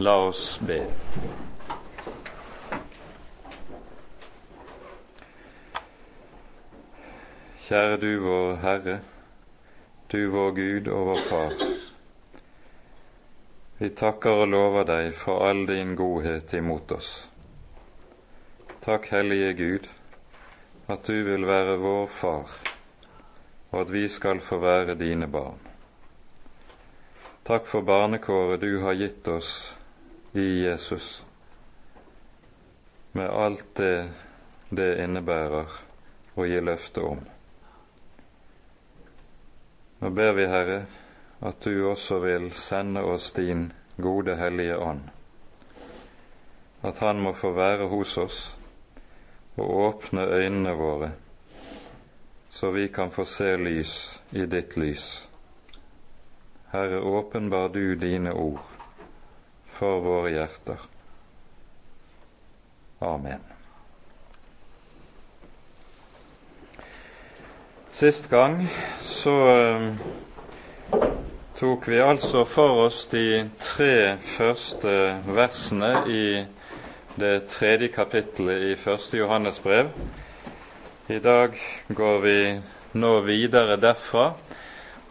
La oss be. Kjære du vår Herre, du vår Gud og vår Far. Vi takker og lover deg for all din godhet imot oss. Takk, Hellige Gud, at du vil være vår Far, og at vi skal få være dine barn. Takk for barnekåret du har gitt oss i Jesus, med alt det det innebærer å gi løfte om. Nå ber vi, Herre, at du også vil sende oss din gode Hellige Ånd, at Han må få være hos oss og åpne øynene våre, så vi kan få se lys i ditt lys. Herre, åpenbar du dine ord for våre hjerter. Amen. Sist gang så um, tok vi altså for oss de tre første versene i det tredje kapittelet i første Johannes brev. I dag går vi nå videre derfra,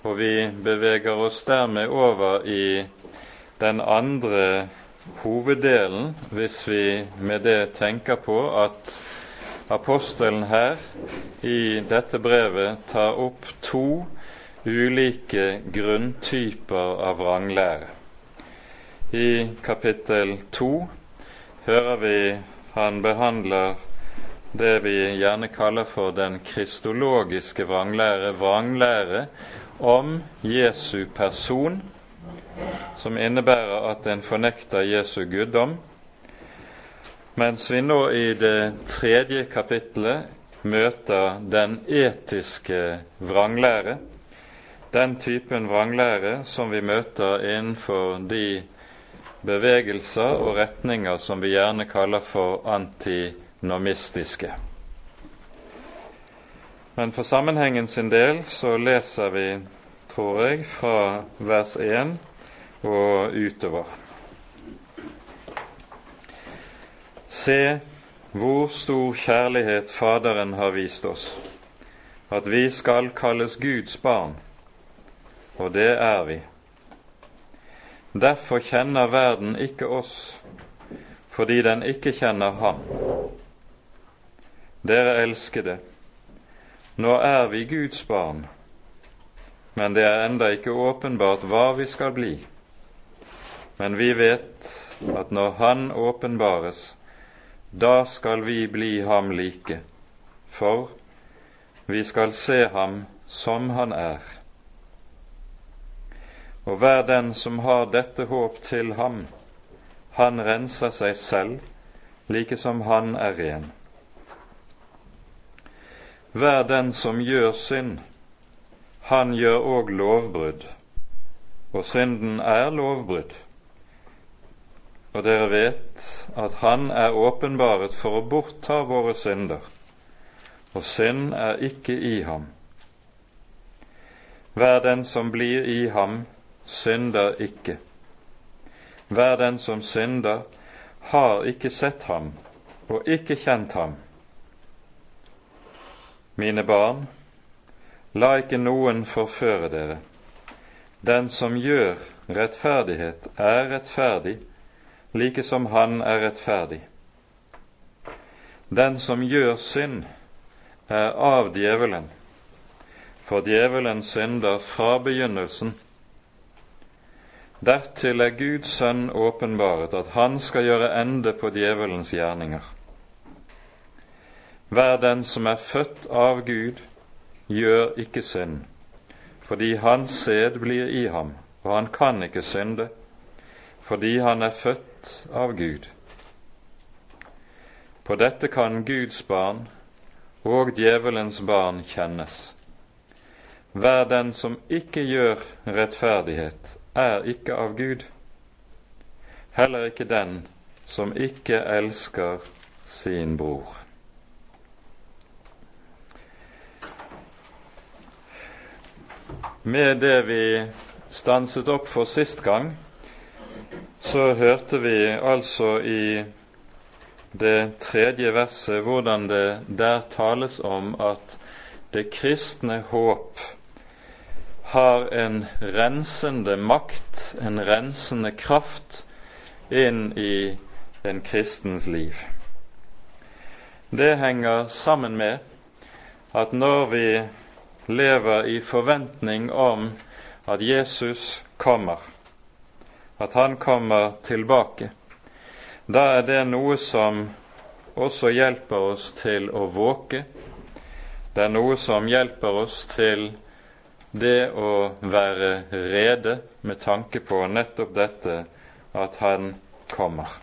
og vi beveger oss dermed over i den andre hoveddelen, hvis vi med det tenker på at apostelen her i dette brevet tar opp to ulike grunntyper av vranglære. I kapittel to hører vi han behandler det vi gjerne kaller for den kristologiske vranglære, vranglære om Jesu person, som innebærer at en fornekter Jesu guddom mens vi nå i det tredje kapittelet møter den etiske vranglære, den typen vranglære som vi møter innenfor de bevegelser og retninger som vi gjerne kaller for antinomistiske. Men for sammenhengen sin del så leser vi, tror jeg, fra vers 1 og utover. Se hvor stor kjærlighet Faderen har vist oss, at vi skal kalles Guds barn, og det er vi. Derfor kjenner verden ikke oss, fordi den ikke kjenner Ham. Dere elskede, nå er vi Guds barn, men det er enda ikke åpenbart hva vi skal bli. Men vi vet at når Han åpenbares, da skal vi bli ham like, for vi skal se ham som han er. Og hver den som har dette håp til ham, han renser seg selv, like som han er ren. Hver den som gjør synd, han gjør òg lovbrudd, og synden er lovbrudd og dere vet at Han er åpenbaret for å bortta våre synder, og synd er ikke i ham. Hver den som blir i ham, synder ikke. Hver den som synder, har ikke sett ham og ikke kjent ham. Mine barn, la ikke noen forføre dere. Den som gjør rettferdighet, er rettferdig like som han er rettferdig. Den som gjør synd, er av djevelen, for djevelen synder fra begynnelsen. Dertil er Guds sønn åpenbaret, at han skal gjøre ende på djevelens gjerninger. Hver den som er født av Gud, gjør ikke synd, fordi hans sæd blir i ham, og han kan ikke synde, fordi han er født av Gud. På dette kan Guds barn og djevelens barn kjennes. Hver den som ikke gjør rettferdighet, er ikke av Gud. Heller ikke den som ikke elsker sin bror. Med det vi stanset opp for sist gang, så hørte vi altså i det tredje verset hvordan det der tales om at det kristne håp har en rensende makt, en rensende kraft, inn i en kristens liv. Det henger sammen med at når vi lever i forventning om at Jesus kommer, at han kommer tilbake, da er det noe som også hjelper oss til å våke. Det er noe som hjelper oss til det å være rede med tanke på nettopp dette at han kommer.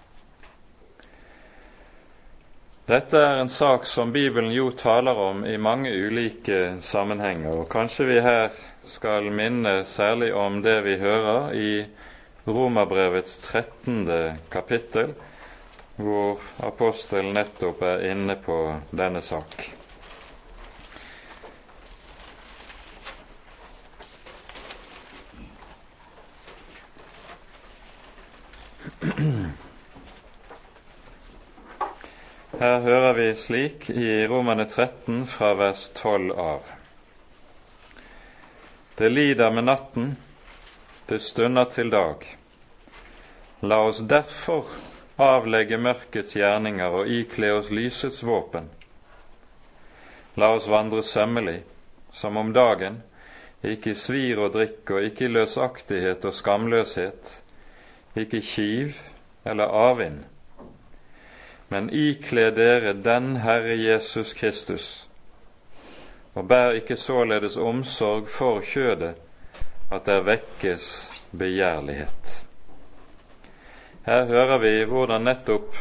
Dette er en sak som Bibelen jo taler om i mange ulike sammenhenger, og kanskje vi her skal minne særlig om det vi hører i Romerbrevets 13. kapittel, hvor apostelen nettopp er inne på denne sak. Her hører vi slik i Romane 13 fra vers 12 av. Det lider med natten, det stunder til dag. La oss derfor avlegge mørkets gjerninger og ikle oss lysets våpen. La oss vandre sømmelig, som om dagen, ikke i svir og drikk og ikke i løsaktighet og skamløshet, ikke kiv eller avvind men ikle dere den Herre Jesus Kristus, og bær ikke således omsorg for kjødet, at der vekkes begjærlighet. Her hører vi hvordan nettopp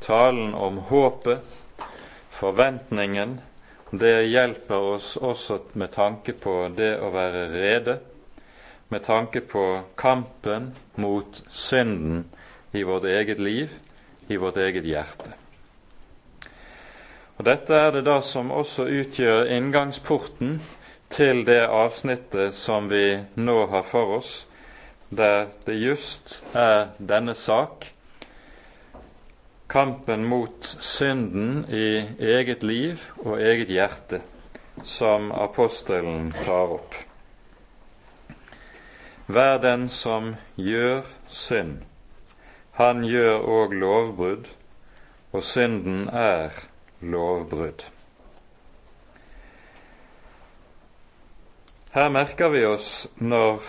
talen om håpet, forventningen, det hjelper oss også med tanke på det å være rede, med tanke på kampen mot synden i vårt eget liv, i vårt eget hjerte. Og Dette er det da som også utgjør inngangsporten til det avsnittet som vi nå har for oss, der det just er denne sak, kampen mot synden i eget liv og eget hjerte, som apostelen tar opp. Vær den som gjør synd han gjør òg lovbrudd, og synden er lovbrudd. Her merker vi oss når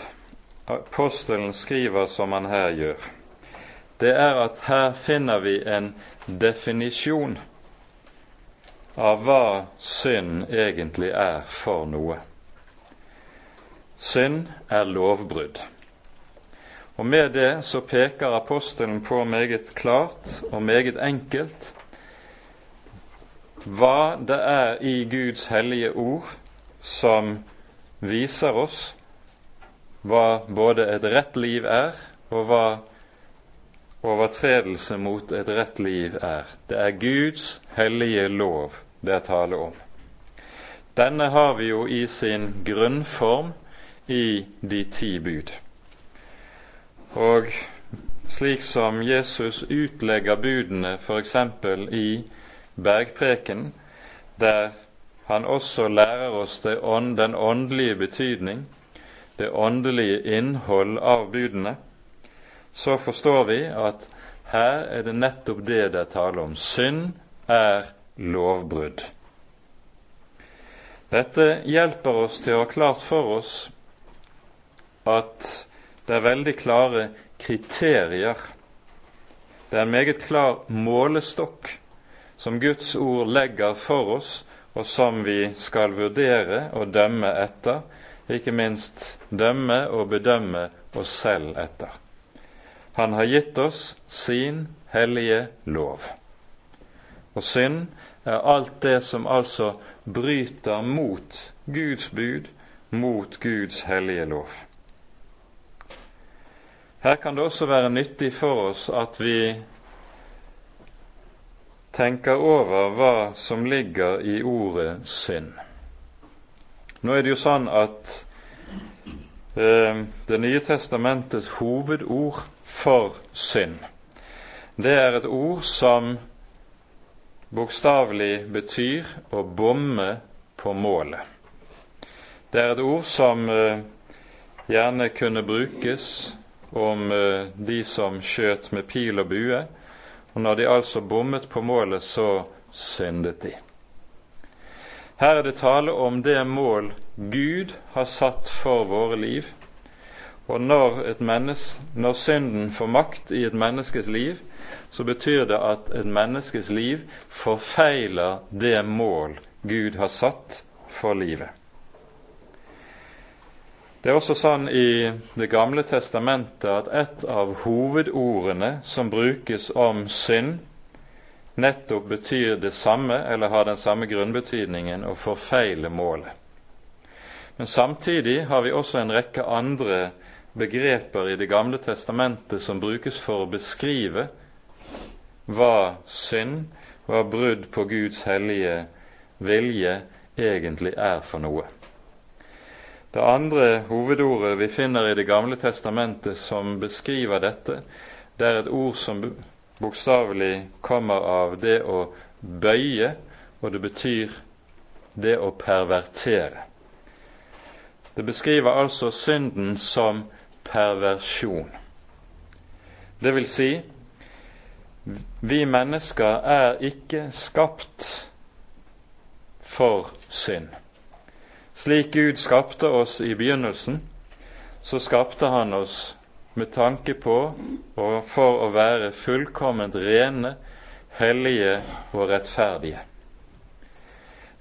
apostelen skriver som han her gjør, det er at her finner vi en definisjon av hva synd egentlig er for noe. Synd er lovbrudd. Og Med det så peker apostelen på meget klart og meget enkelt hva det er i Guds hellige ord som viser oss hva både et rett liv er, og hva overtredelse mot et rett liv er. Det er Guds hellige lov det er tale om. Denne har vi jo i sin grunnform i de ti bud. Og slik som Jesus utlegger budene f.eks. i bergpreken, der han også lærer oss ånd, den åndelige betydning, det åndelige innhold av budene, så forstår vi at her er det nettopp det det er tale om. Synd er lovbrudd. Dette hjelper oss til å ha klart for oss at det er veldig klare kriterier. Det er en meget klar målestokk som Guds ord legger for oss, og som vi skal vurdere og dømme etter, ikke minst dømme og bedømme oss selv etter. Han har gitt oss sin hellige lov. Og synd er alt det som altså bryter mot Guds bud, mot Guds hellige lov. Her kan det også være nyttig for oss at vi tenker over hva som ligger i ordet synd. Nå er det jo sånn at eh, Det nye testamentets hovedord for synd, det er et ord som bokstavelig betyr å bomme på målet. Det er et ord som eh, gjerne kunne brukes om eh, de som skjøt med pil og bue, og når de altså bommet på målet, så syndet de. Her er det tale om det mål Gud har satt for våre liv. Og når, når synden får makt i et menneskes liv, så betyr det at et menneskes liv forfeiler det mål Gud har satt for livet. Det er også sånn i Det gamle testamentet at et av hovedordene som brukes om synd, nettopp betyr det samme, eller har den samme grunnbetydningen, å forfeile målet. Men samtidig har vi også en rekke andre begreper i Det gamle testamentet som brukes for å beskrive hva synd, hva brudd på Guds hellige vilje egentlig er for noe. Det andre hovedordet vi finner i Det gamle testamentet som beskriver dette, det er et ord som bokstavelig kommer av det å bøye, og det betyr det å pervertere. Det beskriver altså synden som perversjon. Det vil si, vi mennesker er ikke skapt for synd. Slik Gud skapte oss i begynnelsen, så skapte Han oss med tanke på og for å være fullkomment rene, hellige og rettferdige.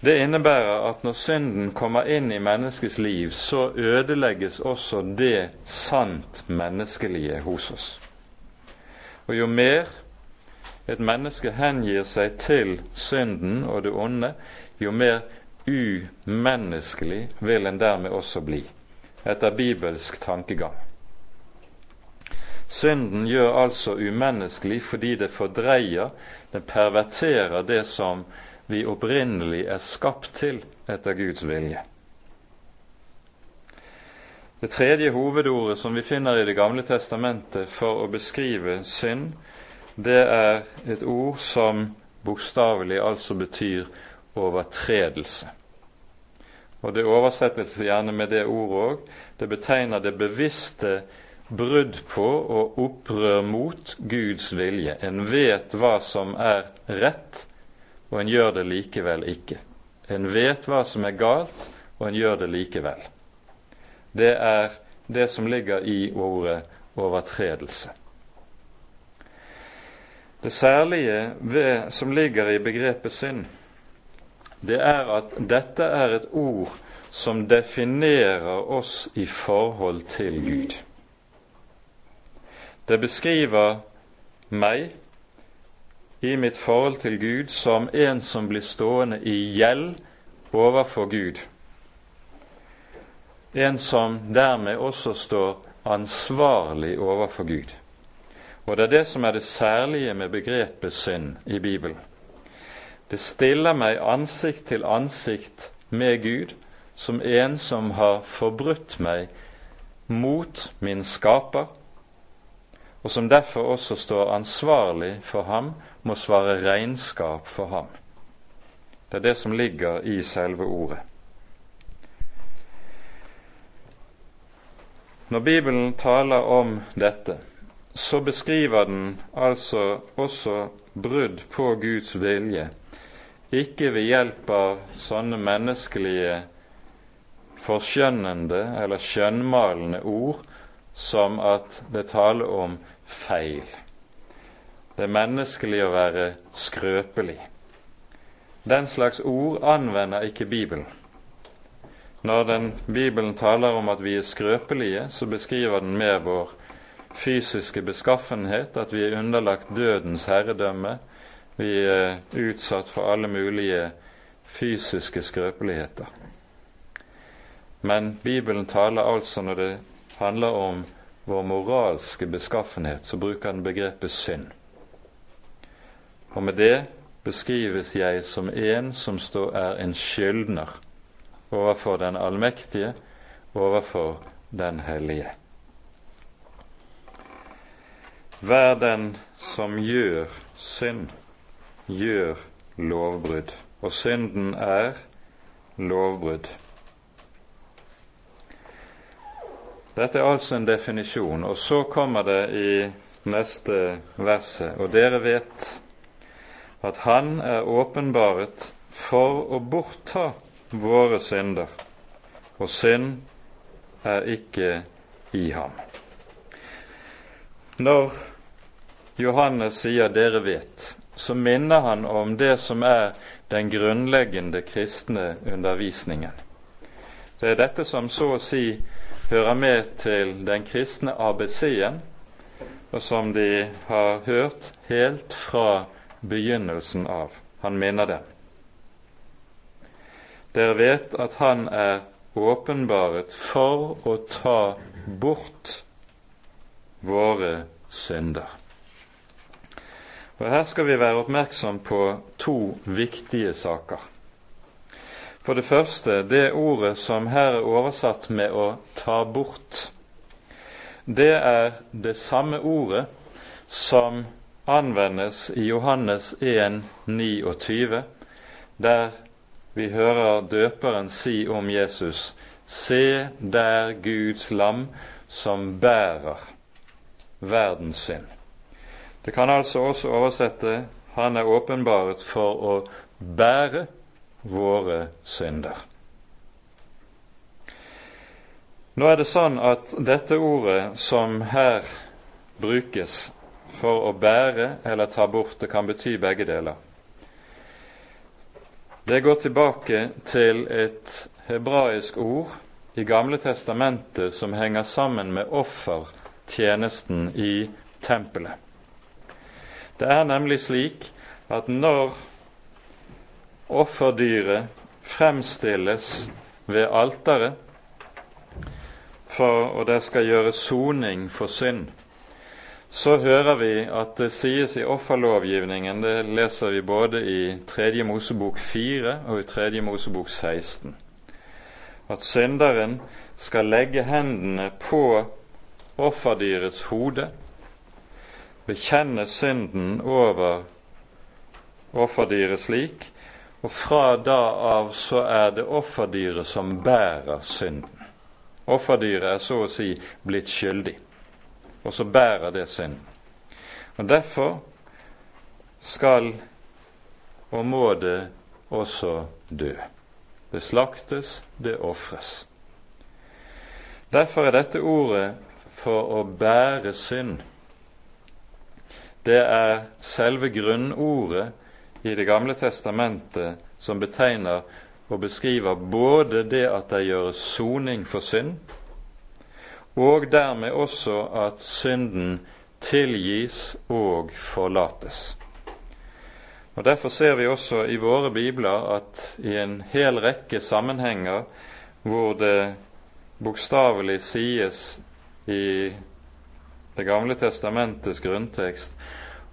Det innebærer at når synden kommer inn i menneskets liv, så ødelegges også det sant menneskelige hos oss. Og jo mer et menneske hengir seg til synden og det onde, jo mer umenneskelig vil en dermed også bli, etter bibelsk tankegang. Synden gjør altså umenneskelig fordi det fordreier, det perverterer det som vi opprinnelig er skapt til etter Guds vilje. Det tredje hovedordet som vi finner i Det gamle testamentet for å beskrive synd, det er et ord som bokstavelig altså betyr overtredelse. Og Det oversettes gjerne med det ordet òg. Det betegner det bevisste brudd på og opprør mot Guds vilje. En vet hva som er rett, og en gjør det likevel ikke. En vet hva som er galt, og en gjør det likevel. Det er det som ligger i ordet overtredelse. Det særlige ved, som ligger i begrepet synd, det er at dette er et ord som definerer oss i forhold til Gud. Det beskriver meg i mitt forhold til Gud som en som blir stående i gjeld overfor Gud. En som dermed også står ansvarlig overfor Gud. Og det er det som er det særlige med begrepet synd i Bibelen. Det stiller meg ansikt til ansikt med Gud som en som har forbrutt meg mot min skaper, og som derfor også står ansvarlig for ham må svare regnskap for ham. Det er det som ligger i selve ordet. Når Bibelen taler om dette, så beskriver den altså også brudd på Guds vilje, ikke ved hjelp av sånne menneskelige forskjønnende eller skjønnmalende ord som at det taler om feil. Det er menneskelig å være skrøpelig. Den slags ord anvender ikke Bibelen. Når den Bibelen taler om at vi er skrøpelige, så beskriver den mer vår fysiske beskaffenhet, at vi er underlagt dødens herredømme. Vi er utsatt for alle mulige fysiske skrøpeligheter. Men Bibelen taler altså, når det handler om vår moralske beskaffenhet, så bruker den begrepet synd. Og med det beskrives jeg som en som står, er en skyldner overfor den allmektige, overfor den hellige. Vær den som gjør synd, gjør lovbrudd, og synden er lovbrudd. Dette er altså en definisjon, og så kommer det i neste verset. Og dere vet at Han er åpenbaret for å bortta våre synder, og synd er ikke i ham. Når Johannes sier 'dere vet', så minner han om det som er den grunnleggende kristne undervisningen. Det er dette som så å si hører med til den kristne ABC-en, og som de har hørt helt fra begynnelsen av. Han minner dem. Dere vet at han er åpenbaret for å ta bort våre synder. Og Her skal vi være oppmerksom på to viktige saker. For det første, det ordet som her er oversatt med 'å ta bort', det er det samme ordet som anvendes i Johannes 1, 29, der vi hører døperen si om Jesus:" Se der Guds lam som bærer verdens synd. Det kan altså også oversette 'Han er åpenbaret for å bære våre synder'. Nå er det sånn at dette ordet som her brukes for å bære eller ta bort, det kan bety begge deler. Det går tilbake til et hebraisk ord i Gamle testamentet som henger sammen med offertjenesten i tempelet. Det er nemlig slik at når offerdyret fremstilles ved alteret, for, og det skal gjøre soning for synd, så hører vi at det sies i offerlovgivningen, det leser vi både i 3. Mosebok 4 og i 3. Mosebok 16, at synderen skal legge hendene på offerdyrets hode bekjenne synden over offerdyret slik, og fra da av så er det offerdyret som bærer synden. Offerdyret er så å si blitt skyldig, og så bærer det synden. Og Derfor skal og må det også dø. Det slaktes, det ofres. Derfor er dette ordet for å bære synd det er selve grunnordet i Det gamle testamentet som betegner og beskriver både det at det gjøres soning for synd, og dermed også at synden tilgis og forlates. Og Derfor ser vi også i våre bibler at i en hel rekke sammenhenger hvor det bokstavelig sies i Det gamle testamentets grunntekst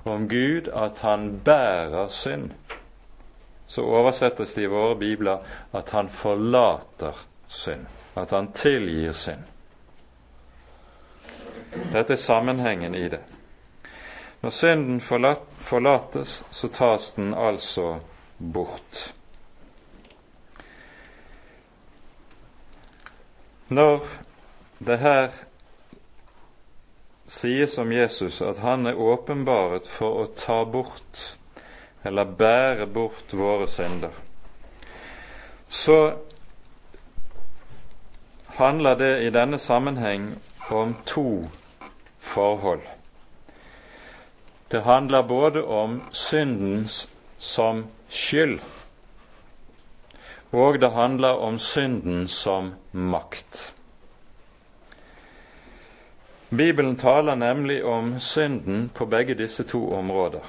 om Gud at han bærer synd, så oversettes det i våre bibler at han forlater synd, at han tilgir synd. Dette er sammenhengen i det. Når synden forlates, så tas den altså bort. Når det her sies om Jesus at han er åpenbaret for å ta bort, eller bære bort, våre synder, så handler det i denne sammenheng om to forhold. Det handler både om syndens som skyld, og det handler om synden som makt. Bibelen taler nemlig om synden på begge disse to områder.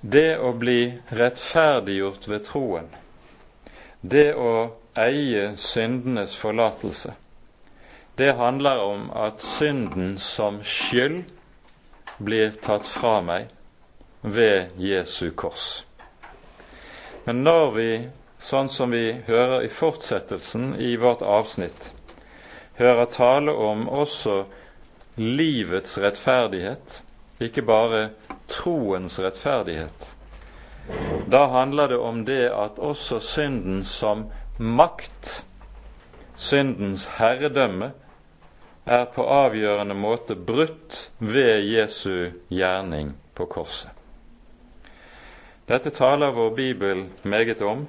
Det å bli rettferdiggjort ved troen, det å eie syndenes forlatelse, det handler om at synden som skyld blir tatt fra meg ved Jesu kors. Men når vi, sånn som vi hører i fortsettelsen i vårt avsnitt, hører tale om også livets rettferdighet ikke bare troens rettferdighet. Da handler det om det at også synden som makt, syndens herredømme, er på avgjørende måte brutt ved Jesu gjerning på korset. Dette taler vår bibel meget om.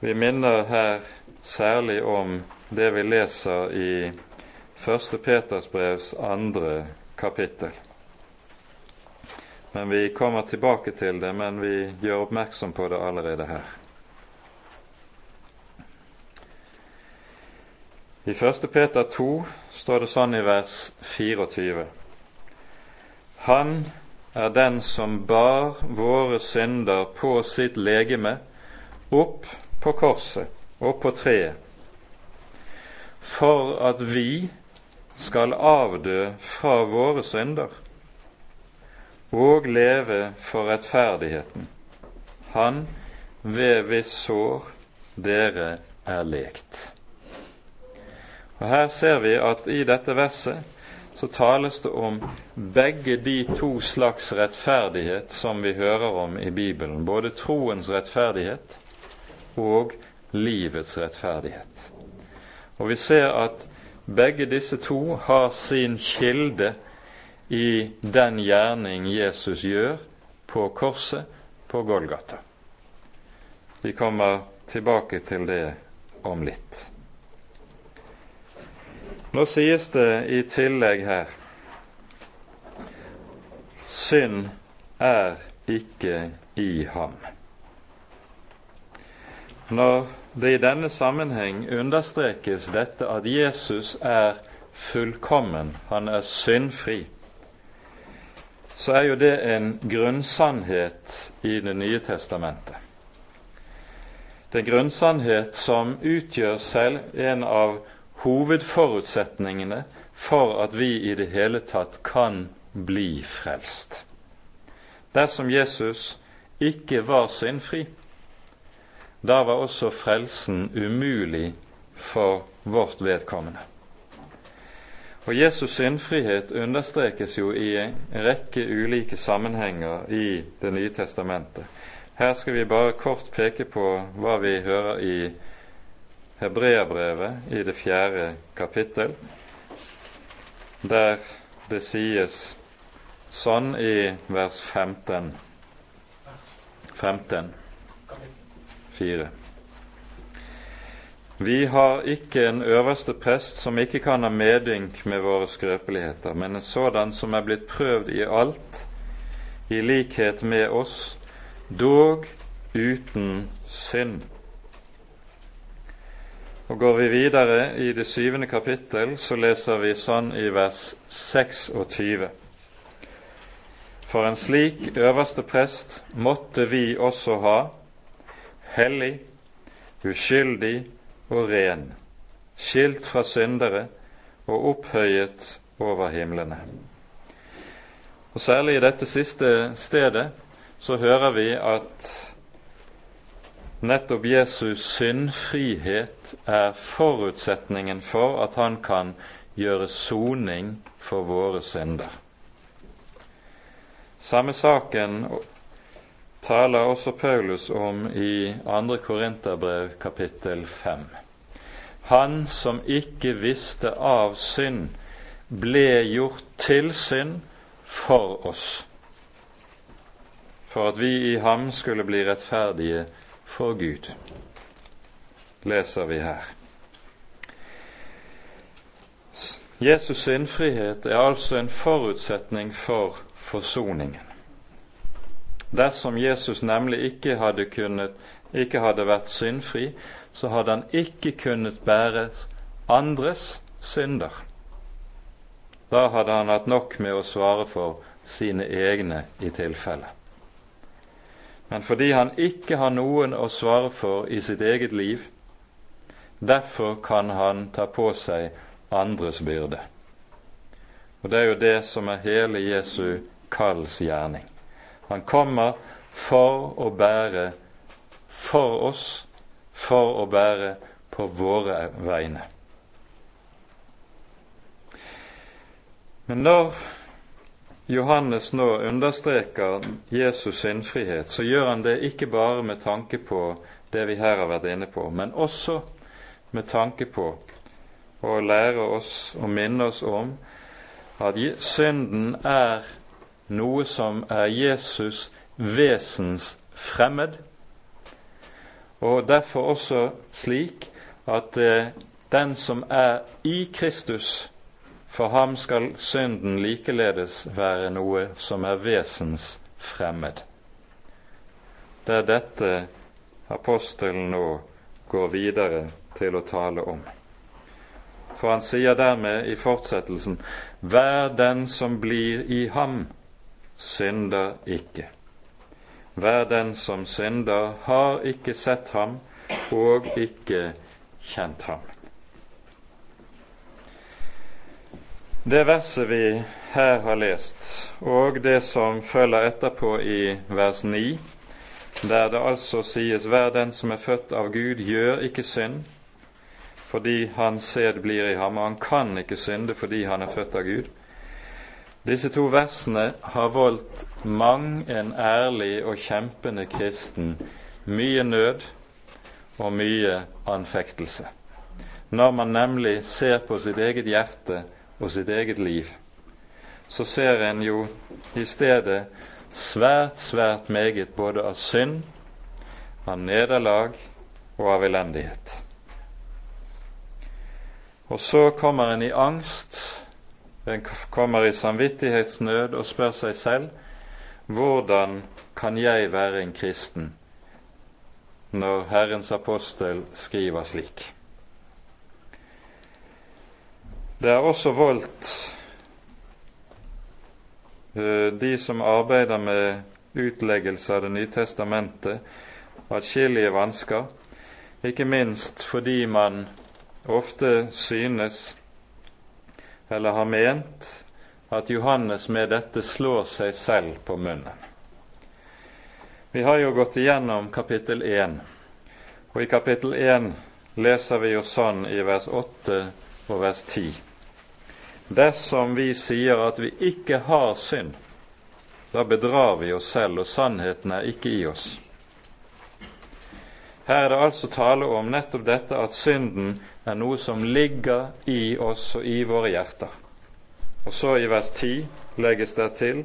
Vi minner her særlig om det vi leser i 1. Peters brevs andre kapittel. Men Vi kommer tilbake til det, men vi gjør oppmerksom på det allerede her. I 1. Peter 2 står det sånn i vers 24. Han er den som bar våre synder på sitt legeme opp på korset og på treet, for at vi skal avdø fra våre synder og leve for rettferdigheten, han ved hvis sår dere er lekt. Og Her ser vi at i dette verset så tales det om begge de to slags rettferdighet som vi hører om i Bibelen. Både troens rettferdighet og livets rettferdighet. Og vi ser at begge disse to har sin kilde i den gjerning Jesus gjør på korset på Golgata. Vi kommer tilbake til det om litt. Nå sies det i tillegg her synd er ikke i ham. Når det i denne sammenheng understrekes dette at Jesus er fullkommen, han er syndfri, så er jo det en grunnsannhet i Det nye testamentet. Det er en grunnsannhet som utgjør selv en av hovedforutsetningene for at vi i det hele tatt kan bli frelst. Dersom Jesus ikke var syndfri, da var også frelsen umulig for vårt vedkommende. Og Jesus syndfrihet understrekes jo i en rekke ulike sammenhenger i Det nye testamentet. Her skal vi bare kort peke på hva vi hører i Hebreabrevet i det fjerde kapittel, der det sies sånn i vers 15. 15. 4. Vi har ikke en øverste prest som ikke kan ha medynk med våre skrøpeligheter, men en sådan som er blitt prøvd i alt, i likhet med oss, dog uten synd. Og Går vi videre i det syvende kapittel, så leser vi sånn i vers 26. For en slik øverste prest måtte vi også ha, hellig, uskyldig og ren, skilt fra syndere og opphøyet over himlene. Og Særlig i dette siste stedet så hører vi at nettopp Jesus syndfrihet er forutsetningen for at han kan gjøre soning for våre synder. Samme saken taler også Paulus om i 2. Korinterbrev kapittel 5. Han som ikke visste av synd, ble gjort til synd for oss, for at vi i ham skulle bli rettferdige for Gud, leser vi her. Jesus syndfrihet er altså en forutsetning for forsoningen. Dersom Jesus nemlig ikke hadde, kunnet, ikke hadde vært syndfri, så hadde han ikke kunnet bære andres synder. Da hadde han hatt nok med å svare for sine egne i tilfelle. Men fordi han ikke har noen å svare for i sitt eget liv, derfor kan han ta på seg andres byrde. Og Det er jo det som er hele Jesu kalls gjerning. Han kommer for å bære for oss, for å bære på våre vegne. Men når Johannes nå understreker Jesus syndfrihet, så gjør han det ikke bare med tanke på det vi her har vært inne på, men også med tanke på å lære oss og minne oss om at synden er noe som er Jesus vesens fremmed, og derfor også slik at eh, den som er i Kristus, for ham skal synden likeledes være noe som er vesens fremmed. Det er dette apostelen nå går videre til å tale om. For han sier dermed i fortsettelsen:" Vær den som blir i ham, synder ikke. Hver den som synder, har ikke sett ham og ikke kjent ham. Det verset vi her har lest, og det som følger etterpå i vers 9, der det altså sies 'Hver den som er født av Gud, gjør ikke synd', fordi hans sæd blir i ham, og han kan ikke synde fordi han er født av Gud. Disse to versene har voldt mang en ærlig og kjempende kristen mye nød og mye anfektelse. Når man nemlig ser på sitt eget hjerte og sitt eget liv, så ser en jo i stedet svært, svært meget både av synd, av nederlag og av elendighet. Og så kommer en i angst, en kommer i samvittighetsnød og spør seg selv hvordan kan jeg være en kristen når Herrens apostel skriver slik? Det er også voldt eh, de som arbeider med utleggelse av Det nye testamentet, atskillige vansker, ikke minst fordi man ofte synes, eller har ment, at Johannes med dette slår seg selv på munnen. Vi har jo gått igjennom kapittel 1, og i kapittel 1 leser vi jo sånn i vers 8 og vers 10. Dersom vi sier at vi ikke har synd, da bedrar vi oss selv, og sannheten er ikke i oss. Her er det altså tale om nettopp dette at synden er noe som ligger i oss og i våre hjerter. Og så i vers 10 legges det til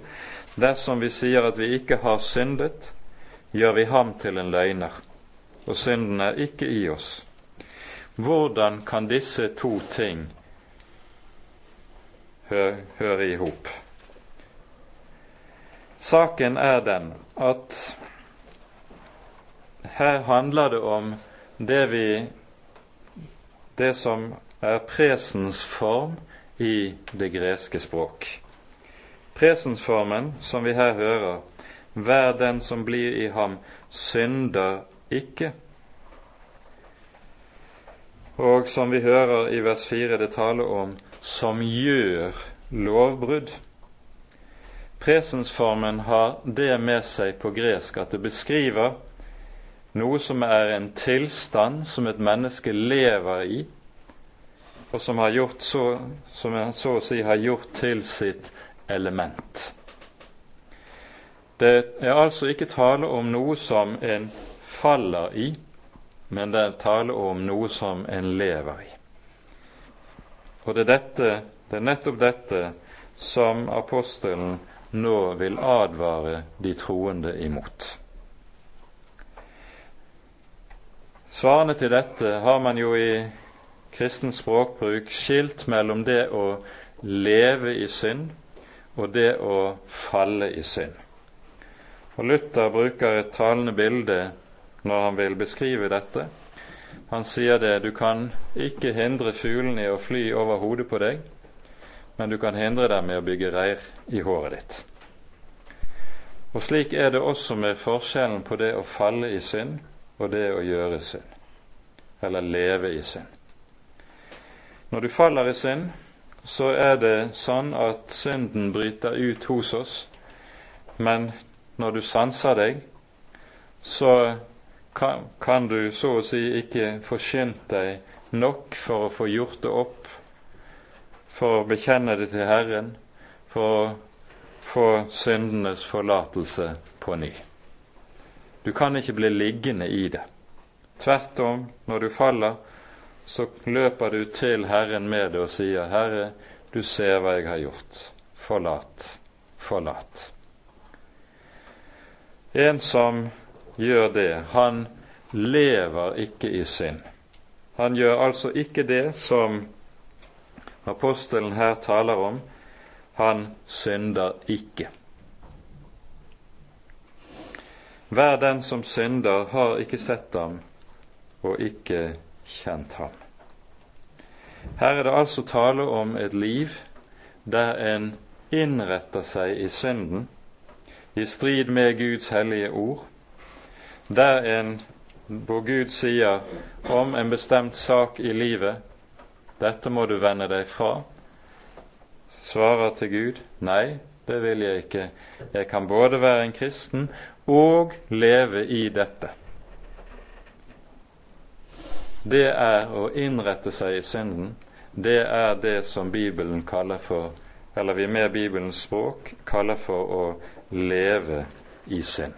dersom vi sier at vi ikke har syndet, gjør vi ham til en løgner, og synden er ikke i oss. Hvordan kan disse to ting høre i hop? Saken er den at her handler det om det vi det som er presens form i det greske språk. Presensformen, som vi her hører, hver den som blir i ham, synder ikke. Og som vi hører i vers 4, det taler om som gjør lovbrudd. Presensformen har det med seg på gresk at det beskriver noe som er en tilstand som et menneske lever i, og som, har gjort så, som så å si har gjort til sitt element. Det er altså ikke tale om noe som en faller i, men det er tale om noe som en lever i. Og det er, dette, det er nettopp dette som apostelen nå vil advare de troende imot. Svarene til dette har man jo i kristen språkbruk skilt mellom det å leve i synd og det å falle i synd. Og Luther bruker et talende bilde når han vil beskrive dette. Han sier det du kan ikke hindre fuglene i å fly over hodet på deg, men du kan hindre dem i å bygge reir i håret ditt. Og slik er det også med forskjellen på det å falle i synd og det å gjøre synd, eller leve i synd. Når du faller i synd, så er det sånn at synden bryter ut hos oss, men når du sanser deg, så kan, kan du så å si ikke få skyndt deg nok for å få gjort det opp, for å bekjenne det til Herren, for å få syndenes forlatelse på ny. Du kan ikke bli liggende i det. Tvert om, når du faller, så løper du til Herren med det og sier, 'Herre, du ser hva jeg har gjort. Forlat, forlat.' En som gjør det, han lever ikke i synd. Han gjør altså ikke det som apostelen her taler om. Han synder ikke. Hver den som synder, har ikke sett ham og ikke kjent ham. Her er det altså tale om et liv der en innretter seg i synden, i strid med Guds hellige ord, der en hvor Gud sier om en bestemt sak i livet 'Dette må du vende deg fra', svarer til Gud 'Nei, det vil jeg ikke. Jeg kan både være en kristen og leve i dette'. Det er å innrette seg i synden. Det er det som Bibelen kaller for, eller vi med Bibelens språk kaller for å leve i synd.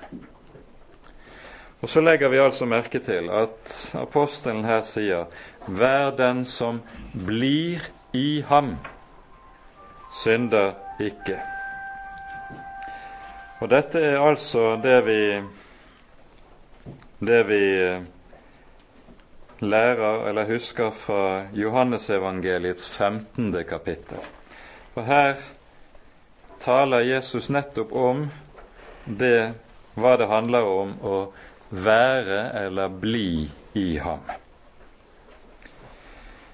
Og Så legger vi altså merke til at apostelen her sier Vær den som blir i ham, synder ikke. Og dette er altså det vi, det vi lærer eller husker fra Johannesevangeliets 15. kapittel. For her taler Jesus nettopp om det, hva det handler om å være eller bli i ham.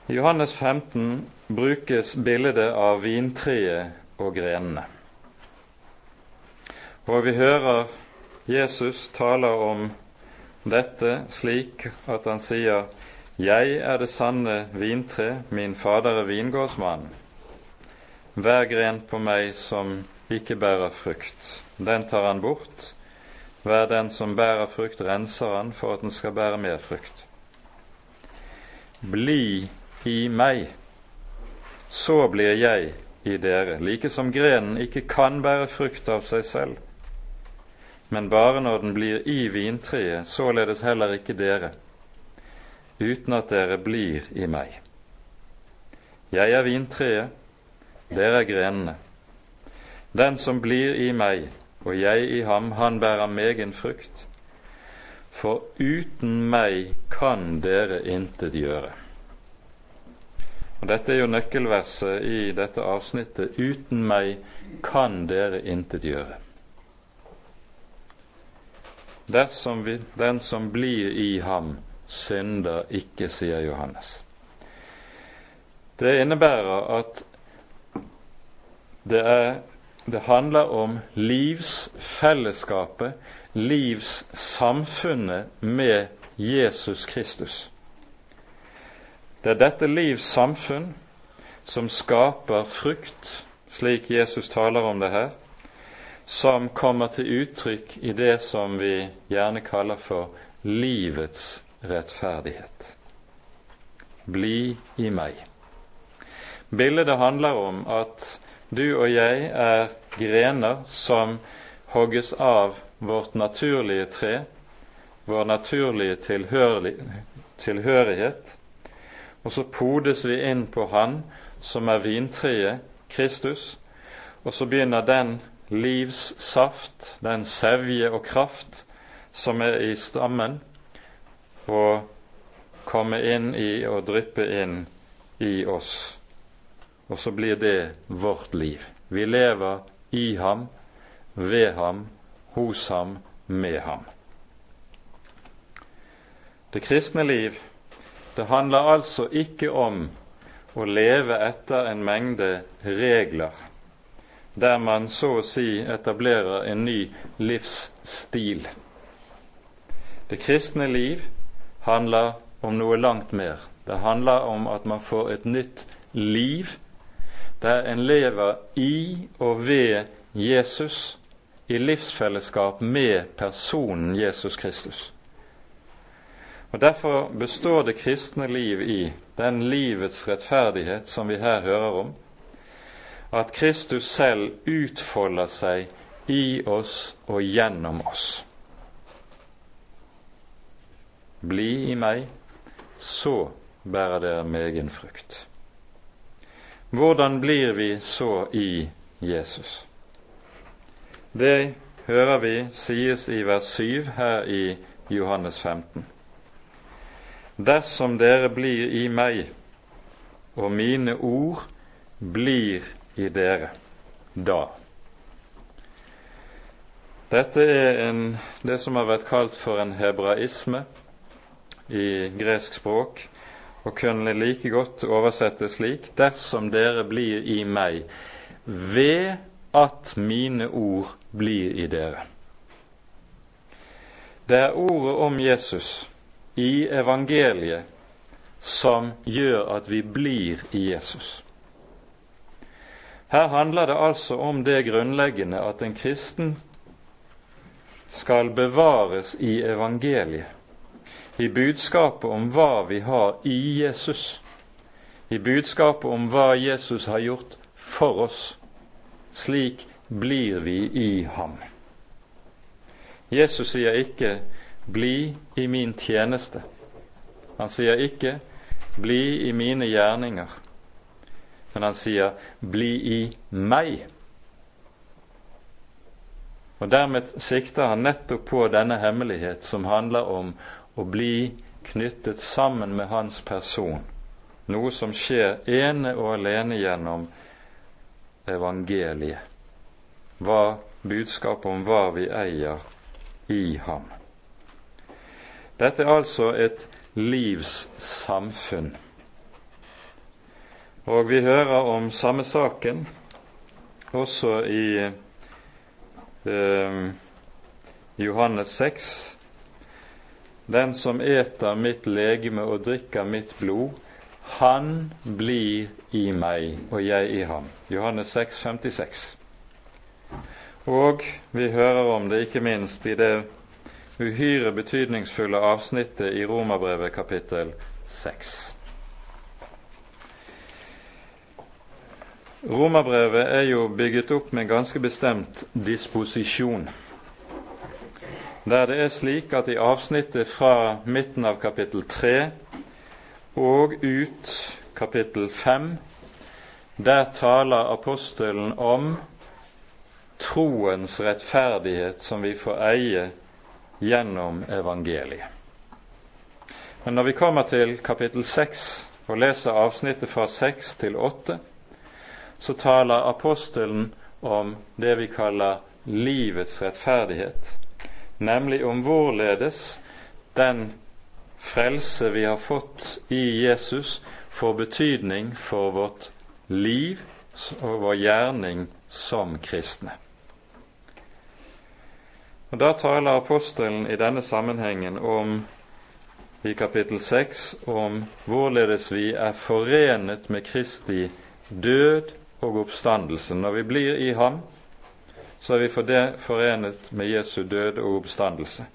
I Johannes 15 brukes bildet av vintreet og grenene. Og vi hører Jesus taler om dette slik at han sier Jeg er det sanne vintre, min Fader er vingårdsmann. Hver gren på meg som ikke bærer frukt, den tar han bort, Vær den som bærer frukt, renser han for at den skal bære mer frukt. Bli i meg, så blir jeg i dere, like som grenen ikke kan bære frukt av seg selv, men bare når den blir i vintreet, således heller ikke dere, uten at dere blir i meg. Jeg er vintreet, dere er grenene. Den som blir i meg, og jeg i ham, han bærer megen frukt. For uten meg kan dere intet gjøre. Og Dette er jo nøkkelverset i dette avsnittet. Uten meg kan dere intet gjøre. Vi, den som blir i ham, synder ikke, sier Johannes. Det innebærer at det er det handler om livsfellesskapet, livssamfunnet med Jesus Kristus. Det er dette livssamfunn som skaper frukt, slik Jesus taler om det her, som kommer til uttrykk i det som vi gjerne kaller for livets rettferdighet. Bli i meg. Bildet handler om at du og jeg er grener som hogges av vårt naturlige tre, vår naturlige tilhørighet, og så podes vi inn på Han som er vintreet, Kristus, og så begynner den livssaft, den sevje og kraft som er i stammen, å komme inn i og dryppe inn i oss og så blir det vårt liv. Vi lever i ham, ved ham, hos ham, med ham. Det kristne liv, det handler altså ikke om å leve etter en mengde regler, der man så å si etablerer en ny livsstil. Det kristne liv handler om noe langt mer. Det handler om at man får et nytt liv der en lever i og ved Jesus, i livsfellesskap med personen Jesus Kristus. Og Derfor består det kristne liv i den livets rettferdighet som vi her hører om, at Kristus selv utfolder seg i oss og gjennom oss. Bli i meg, så bærer dere megen frukt. Hvordan blir vi så i Jesus? Det hører vi sies i vers 7 her i Johannes 15. Dersom dere blir i meg, og mine ord blir i dere, da. Dette er en, det som har vært kalt for en hebraisme i gresk språk, og kunne like godt oversettes slik dersom dere blir i meg, ved at mine ord blir i dere. Det er ordet om Jesus i evangeliet som gjør at vi blir i Jesus. Her handler det altså om det grunnleggende at en kristen skal bevares i evangeliet, i budskapet om hva vi har i Jesus, i budskapet om hva Jesus har gjort for oss. Slik blir vi i ham. Jesus sier ikke 'bli i min tjeneste'. Han sier ikke 'bli i mine gjerninger', men han sier 'bli i meg'. Og Dermed sikter han nettopp på denne hemmelighet som handler om å bli knyttet sammen med hans person, noe som skjer ene og alene gjennom evangeliet. Hva budskapet om hva vi eier i ham. Dette er altså et livssamfunn. Og vi hører om samme saken også i eh, Johannes 6. Den som eter mitt legeme og drikker mitt blod, han blir i meg og jeg i ham. Johannes 6, 56. Og vi hører om det ikke minst i det uhyre betydningsfulle avsnittet i Romerbrevet kapittel 6. Romerbrevet er jo bygget opp med en ganske bestemt disposisjon. Der det er slik at i avsnittet fra midten av kapittel 3 og ut kapittel 5, der taler apostelen om troens rettferdighet som vi får eie gjennom evangeliet. Men når vi kommer til kapittel 6 og leser avsnittet fra 6 til 8, så taler apostelen om det vi kaller livets rettferdighet, nemlig om hvorledes den frelse vi har fått i Jesus, får betydning for vårt liv og vår gjerning som kristne. Og Da taler apostelen i denne sammenhengen om i kapittel 6 om hvorledes vi er forenet med Kristi død og oppstandelsen. Når vi blir i ham, så er vi forenet med Jesu død og oppstandelse.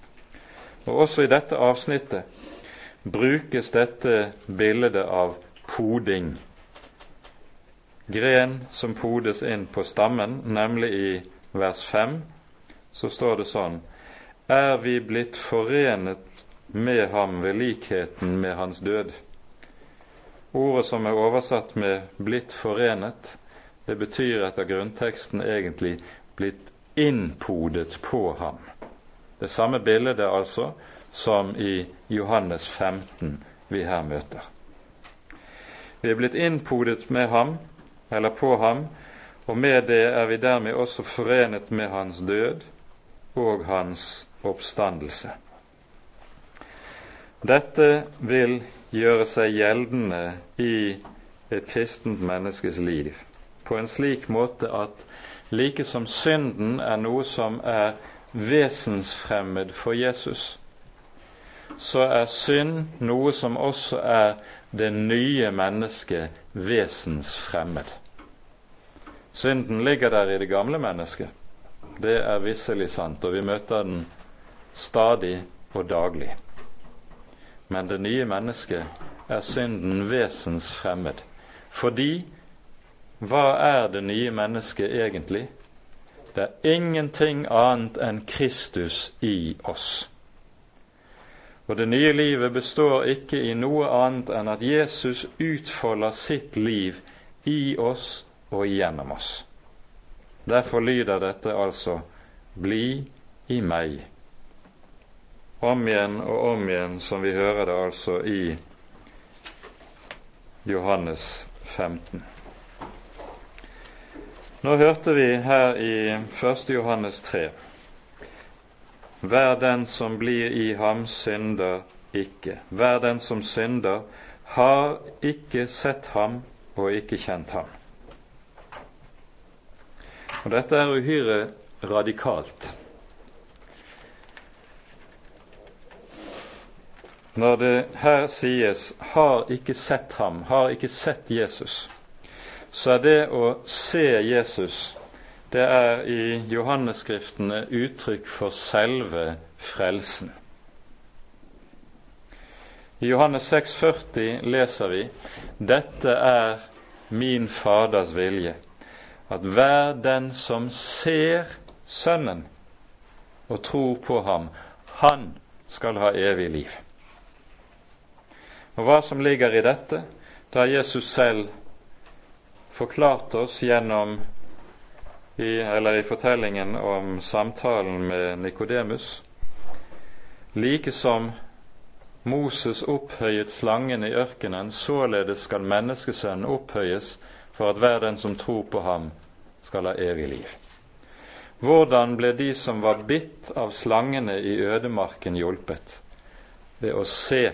Og Også i dette avsnittet brukes dette bildet av poding. Gren som podes inn på stammen, nemlig i vers 5 så står det sånn Er vi blitt forenet med ham ved likheten med hans død? Ordet som er oversatt med 'blitt forenet', det betyr etter grunnteksten egentlig 'blitt innpodet på ham'. Det samme bildet altså som i Johannes 15 vi her møter. Vi er blitt innpodet med ham, eller på ham, og med det er vi dermed også forenet med hans død, og hans oppstandelse. Dette vil gjøre seg gjeldende i et kristent menneskes liv på en slik måte at like som synden er noe som er vesensfremmed for Jesus, så er synd noe som også er det nye mennesket vesensfremmed. Synden ligger der i det gamle mennesket. Det er visselig sant, og vi møter den stadig og daglig. Men det nye mennesket er synden vesensfremmed, fordi hva er det nye mennesket egentlig? Det er ingenting annet enn Kristus i oss. Og det nye livet består ikke i noe annet enn at Jesus utfolder sitt liv i oss og gjennom oss. Derfor lyder dette altså Bli i meg. Om igjen og om igjen, som vi hører det altså i Johannes 15. Nå hørte vi her i 1. Johannes 3 Vær den som blir i ham, synder ikke. Vær den som synder, har ikke sett ham og ikke kjent ham. Og Dette er uhyre radikalt. Når det her sies 'har ikke sett ham', 'har ikke sett Jesus', så er det å se Jesus det er i Johannesskriftene uttrykk for selve frelsen. I Johannes 6,40 leser vi dette er min Faders vilje, at hver den som ser Sønnen og tror på ham, han skal ha evig liv. Og Hva som ligger i dette, det har Jesus selv forklart oss gjennom i, eller i fortellingen om samtalen med Nikodemus. Like som Moses opphøyet slangen i ørkenen, således skal menneskesønnen opphøyes for at hver den som tror på ham, skal ha evig liv. Hvordan ble de som var bitt av slangene i ødemarken, hjulpet? Ved å se.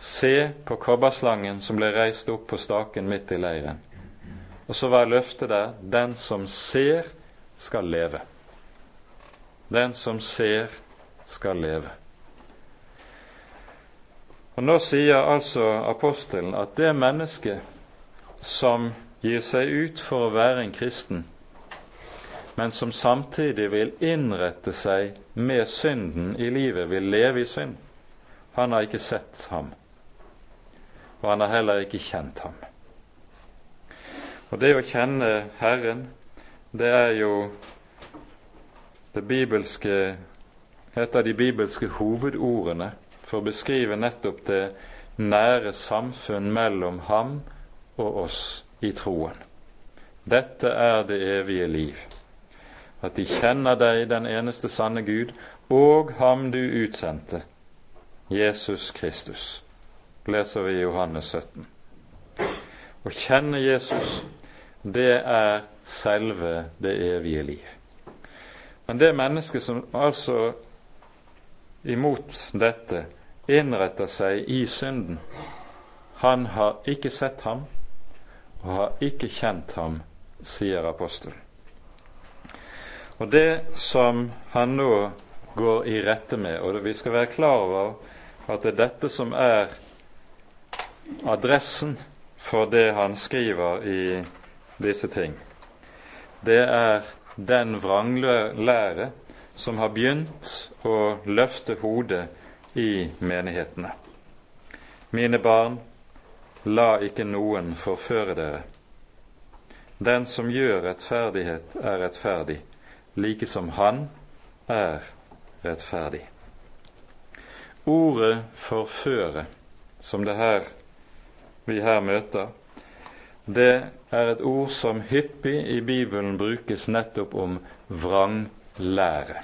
Se på kobberslangen som ble reist opp på staken midt i leiren. Og så var løftet der 'Den som ser, skal leve'. Den som ser, skal leve. Og Nå sier altså apostelen at det mennesket som gir seg ut for å være en kristen, men som samtidig vil innrette seg med synden i livet, vil leve i synd, han har ikke sett ham, og han har heller ikke kjent ham. Og det å kjenne Herren, det er jo det bibelske, et av de bibelske hovedordene for å beskrive nettopp det nære samfunn mellom ham og oss i troen. Dette er det evige liv. At de kjenner deg, den eneste sanne Gud, og ham du utsendte, Jesus Kristus. Leser vi i Johannes 17. Å kjenne Jesus det er selve det evige liv. Men det mennesket som altså imot dette innretter seg i synden, han har ikke sett ham og har ikke kjent ham, sier apostelen. Og det som han nå går i rette med, og vi skal være klar over at det er dette som er adressen for det han skriver i disse ting, det er den vranglære som har begynt å løfte hodet i menighetene. Mine barn, la ikke noen forføre dere. Den som gjør rettferdighet, er rettferdig, like som han er rettferdig. Ordet 'forføre', som det her vi her møter, det er et ord som hyppig i Bibelen brukes nettopp om vranglære.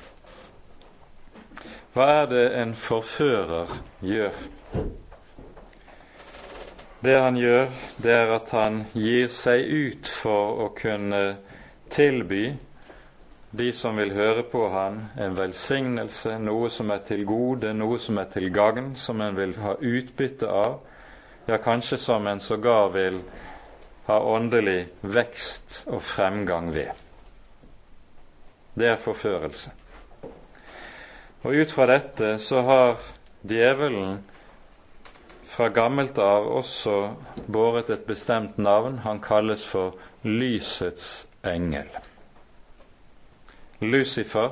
Hva er det en forfører gjør? Det han gjør, det er at han gir seg ut for å kunne tilby de som vil høre på han, en velsignelse, noe som er til gode, noe som er til gagn, som en vil ha utbytte av, ja, kanskje som en sågar vil ha åndelig vekst og fremgang ved. Det er forførelse. Og ut fra dette så har djevelen fra gammelt av også båret et bestemt navn. Han kalles for lysets engel. Lucifer,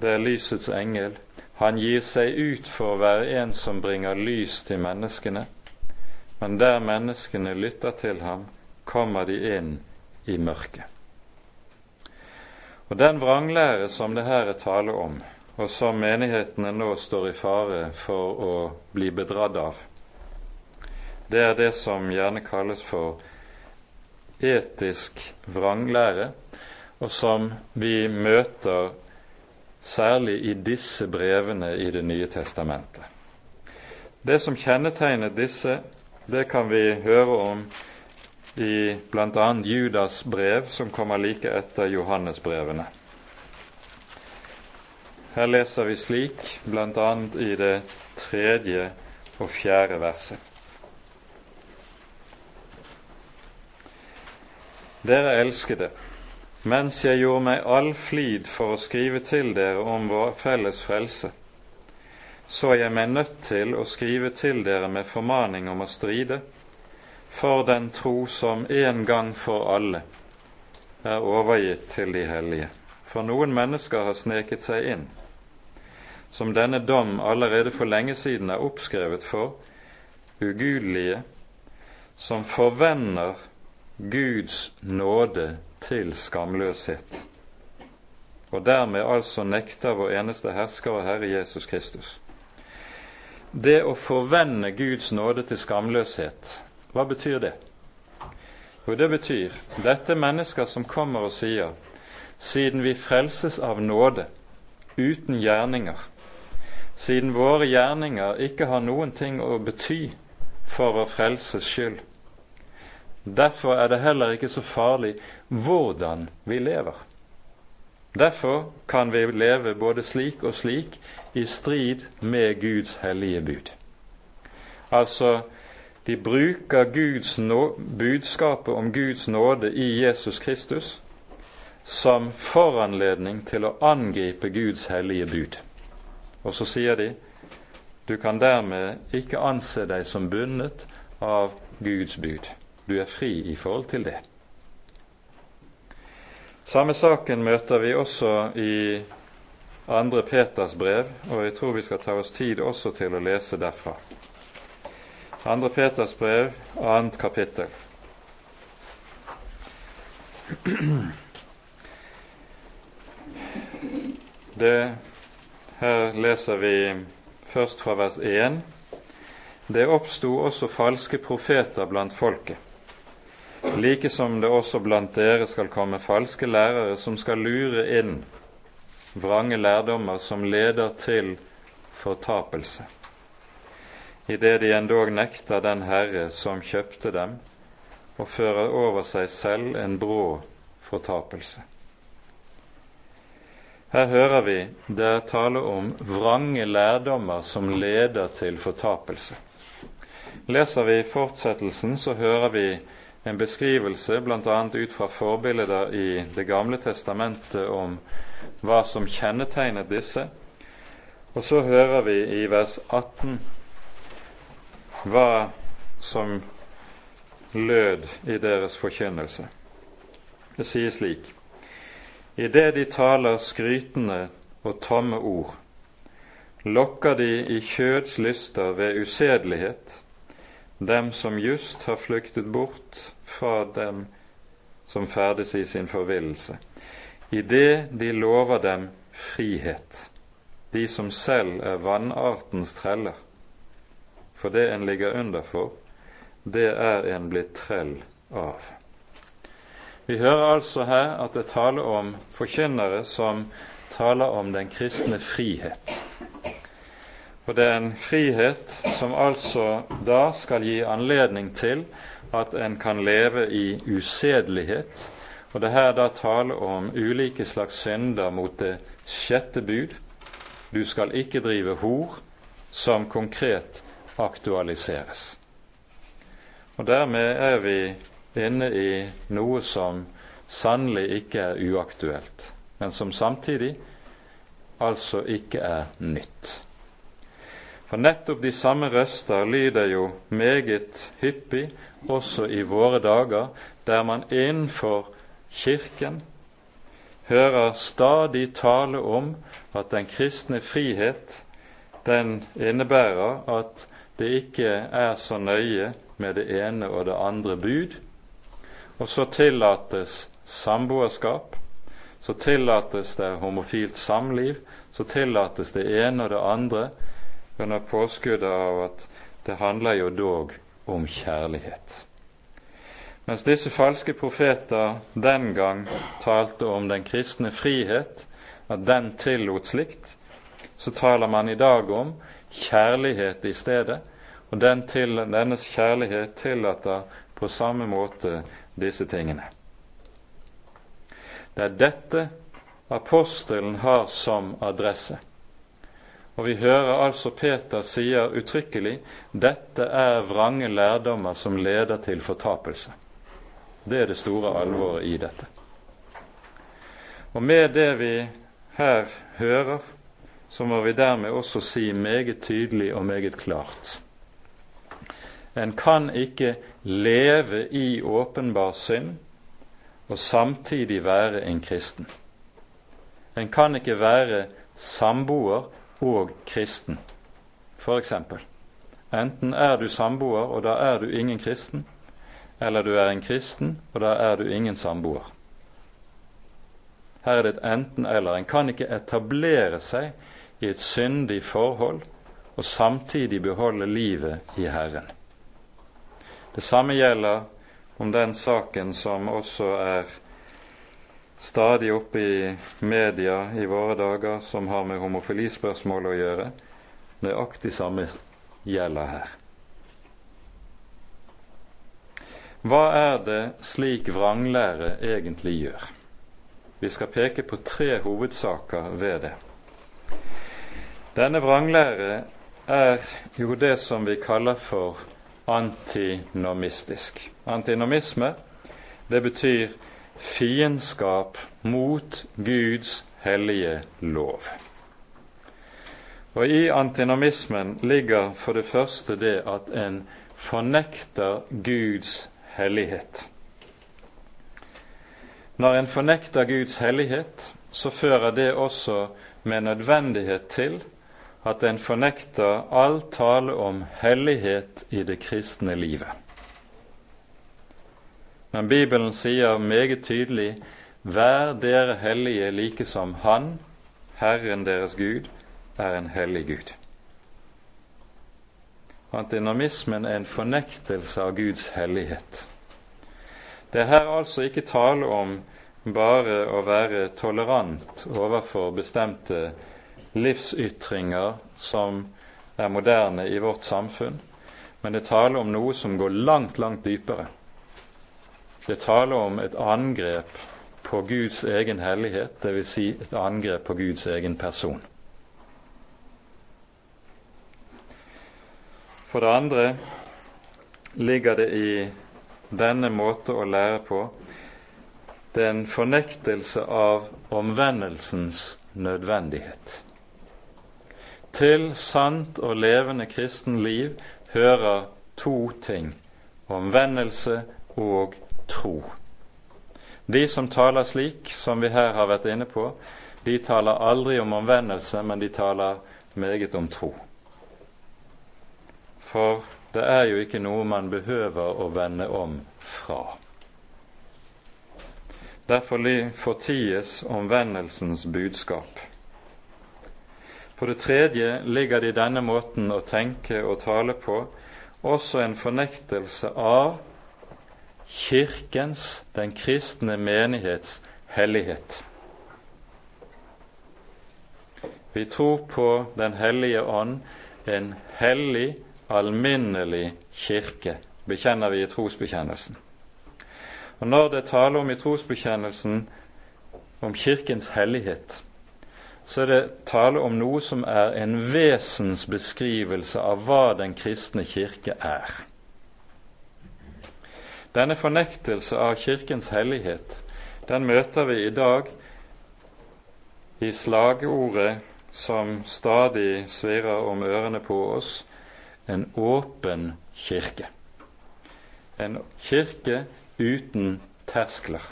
det er lysets engel. Han gir seg ut for å være en som bringer lys til menneskene men der menneskene lytter til ham, kommer de inn i mørket. Og Den vranglære som det her er tale om, og som menighetene nå står i fare for å bli bedratt av, det er det som gjerne kalles for etisk vranglære, og som vi møter særlig i disse brevene i Det nye testamentet. Det som kjennetegnet disse, det kan vi høre om i bl.a. Judas brev, som kommer like etter Johannesbrevene. Her leser vi slik, bl.a. i det tredje og fjerde verset. Dere elskede, mens jeg gjorde meg all flid for å skrive til dere om vår felles frelse, så jeg meg nødt til å skrive til dere med formaning om å stride for den tro som en gang for alle er overgitt til de hellige. For noen mennesker har sneket seg inn, som denne dom allerede for lenge siden er oppskrevet for, ugudelige, som forvender Guds nåde til skamløshet, og dermed altså nekter vår eneste hersker og Herre Jesus Kristus. Det å forvende Guds nåde til skamløshet, hva betyr det? Jo, det betyr dette mennesker som kommer og sier siden vi frelses av nåde, uten gjerninger, siden våre gjerninger ikke har noen ting å bety for å frelses skyld, Derfor er det heller ikke så farlig hvordan vi lever. Derfor kan vi leve både slik og slik i strid med Guds hellige bud. Altså, de bruker Guds budskapet om Guds nåde i Jesus Kristus som foranledning til å angripe Guds hellige bud. Og så sier de du kan dermed ikke anse deg som bundet av Guds bud. Du er fri i forhold til det. Samme saken møter vi også i andre Peters brev, og jeg tror vi skal ta oss tid også til å lese derfra. Andre Peters brev, annet kapittel. Det, her leser vi først fra vers 1. Det oppsto også falske profeter blant folket like som det også blant dere skal komme falske lærere som skal lure inn vrange lærdommer som leder til fortapelse, idet de endog nekter den Herre som kjøpte dem, og fører over seg selv en brå fortapelse. Her hører vi det er tale om vrange lærdommer som leder til fortapelse. Leser vi fortsettelsen, så hører vi en beskrivelse bl.a. ut fra forbilder i Det gamle testamentet om hva som kjennetegnet disse. Og så hører vi i vers 18 hva som lød i deres forkynnelse. Det sier slik Idet de taler skrytende og tomme ord, lokker de i kjøds lyster ved usedelighet dem som just har flyktet bort fra dem som ferdes i sin forvillelse, idet de lover dem frihet, de som selv er vannartens treller. For det en ligger under for, det er en blitt trell av. Vi hører altså her at det taler om forkynnere som taler om den kristne frihet. For det er en frihet som altså da skal gi anledning til at en kan leve i usedelighet. Og det her da tale om ulike slags synder mot det sjette bud. Du skal ikke drive hor, som konkret aktualiseres. Og dermed er vi inne i noe som sannelig ikke er uaktuelt, men som samtidig altså ikke er nytt. For nettopp de samme røster lyder jo meget hyppig også i våre dager, der man innenfor Kirken hører stadig tale om at den kristne frihet den innebærer at det ikke er så nøye med det ene og det andre bud. Og så tillates samboerskap, så tillates det homofilt samliv, så tillates det ene og det andre under påskuddet av at det handler jo dog om kjærlighet. Mens disse falske profeter den gang talte om den kristne frihet, at den tillot slikt, så taler man i dag om kjærlighet i stedet, og den til, denne kjærlighet tillater på samme måte disse tingene. Det er dette apostelen har som adresse. Og vi hører altså Peter sier uttrykkelig dette er vrange lærdommer som leder til fortapelse. Det er det store alvoret i dette. Og med det vi her hører, så må vi dermed også si meget tydelig og meget klart en kan ikke leve i åpenbar synd og samtidig være en kristen. En kan ikke være samboer og kristen, f.eks. Enten er du samboer, og da er du ingen kristen, eller du er en kristen, og da er du ingen samboer. Her er det et enten-eller. En kan ikke etablere seg i et syndig forhold og samtidig beholde livet i Herren. Det samme gjelder om den saken som også er stadig oppe i media i våre dager, som har med homofilispørsmål å gjøre. Nøyaktig samme gjelder her. Hva er det slik vranglære egentlig gjør? Vi skal peke på tre hovedsaker ved det. Denne vranglære er jo det som vi kaller for antinomistisk. Antinomisme, det betyr fiendskap mot Guds hellige lov. Og I antinomismen ligger for det første det at en fornekter Guds hellighet. Når en fornekter Guds hellighet, så fører det også med nødvendighet til at en fornekter all tale om hellighet i det kristne livet. Men Bibelen sier meget tydelig Vær dere hellige like som Han, Herren deres Gud, er en hellig Gud. Antinomismen er en fornektelse av Guds hellighet. Det er her altså ikke tale om bare å være tolerant overfor bestemte livsytringer som er moderne i vårt samfunn, men det taler om noe som går langt, langt dypere. Det taler om et angrep på Guds egen hellighet, dvs. Si et angrep på Guds egen person. For det andre ligger det i denne måte å lære på det er en fornektelse av omvendelsens nødvendighet. Til sant og levende kristen liv hører to ting omvendelse og tro. De som taler slik, som vi her har vært inne på, de taler aldri om omvendelse, men de taler meget om tro. For det er jo ikke noe man behøver å vende om fra. Derfor forties omvendelsens budskap. For det tredje ligger det i denne måten å tenke og tale på også en fornektelse av Kirkens, den kristne menighets, hellighet. Vi tror på Den hellige ånd, en hellig, alminnelig kirke, bekjenner vi i trosbekjennelsen. Og Når det taler om i trosbekjennelsen om Kirkens hellighet, så er det tale om noe som er en vesensbeskrivelse av hva den kristne kirke er. Denne fornektelse av Kirkens hellighet den møter vi i dag i slagordet som stadig svirrer om ørene på oss en åpen kirke. En kirke uten terskler.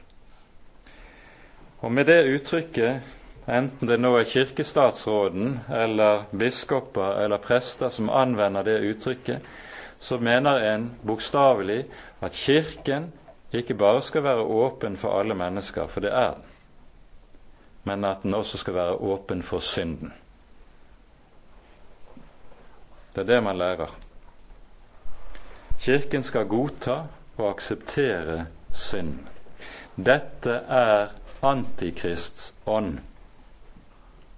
Og med det uttrykket enten det nå er kirkestatsråden eller biskoper eller prester som anvender det uttrykket, så mener en bokstavelig at Kirken ikke bare skal være åpen for alle mennesker, for det er den, men at den også skal være åpen for synden. Det er det man lærer. Kirken skal godta og akseptere synd. Dette er Antikrists ånd,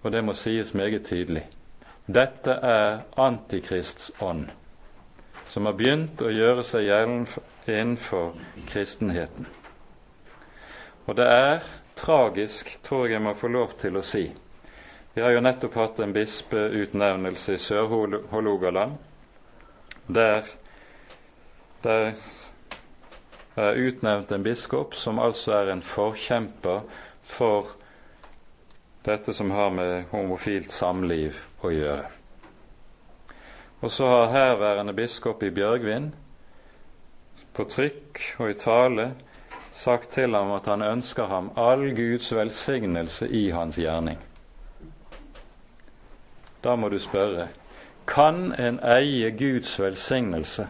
og det må sies meget tydelig. Dette er Antikrists ånd, som har begynt å gjøre seg gjeldende innenfor kristenheten. Og det er tragisk, tror jeg jeg må få lov til å si. Vi har jo nettopp hatt en bispeutnevnelse i Sør-Hålogaland. Der, det er utnevnt en biskop som altså er en forkjemper for dette som har med homofilt samliv å gjøre. Og så har herværende biskop i Bjørgvin på trykk og i tale sagt til ham at han ønsker ham all Guds velsignelse i hans gjerning. Da må du spørre kan en eie Guds velsignelse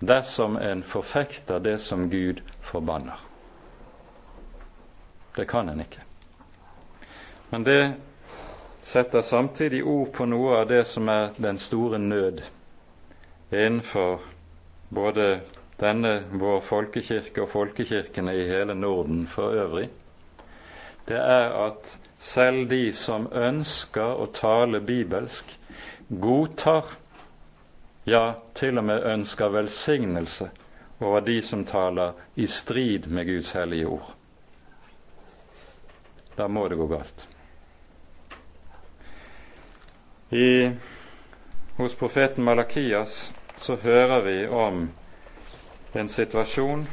dersom en forfekter det som Gud forbanner? Det kan en ikke. Men det setter samtidig ord på noe av det som er den store nød innenfor både denne vår folkekirke og folkekirkene i hele Norden for øvrig, det er at selv de som ønsker å tale bibelsk, godtar, ja, til og med ønsker velsignelse over de som taler i strid med Guds hellige ord. Da må det gå galt. I, hos profeten Malakias så hører vi om en situasjon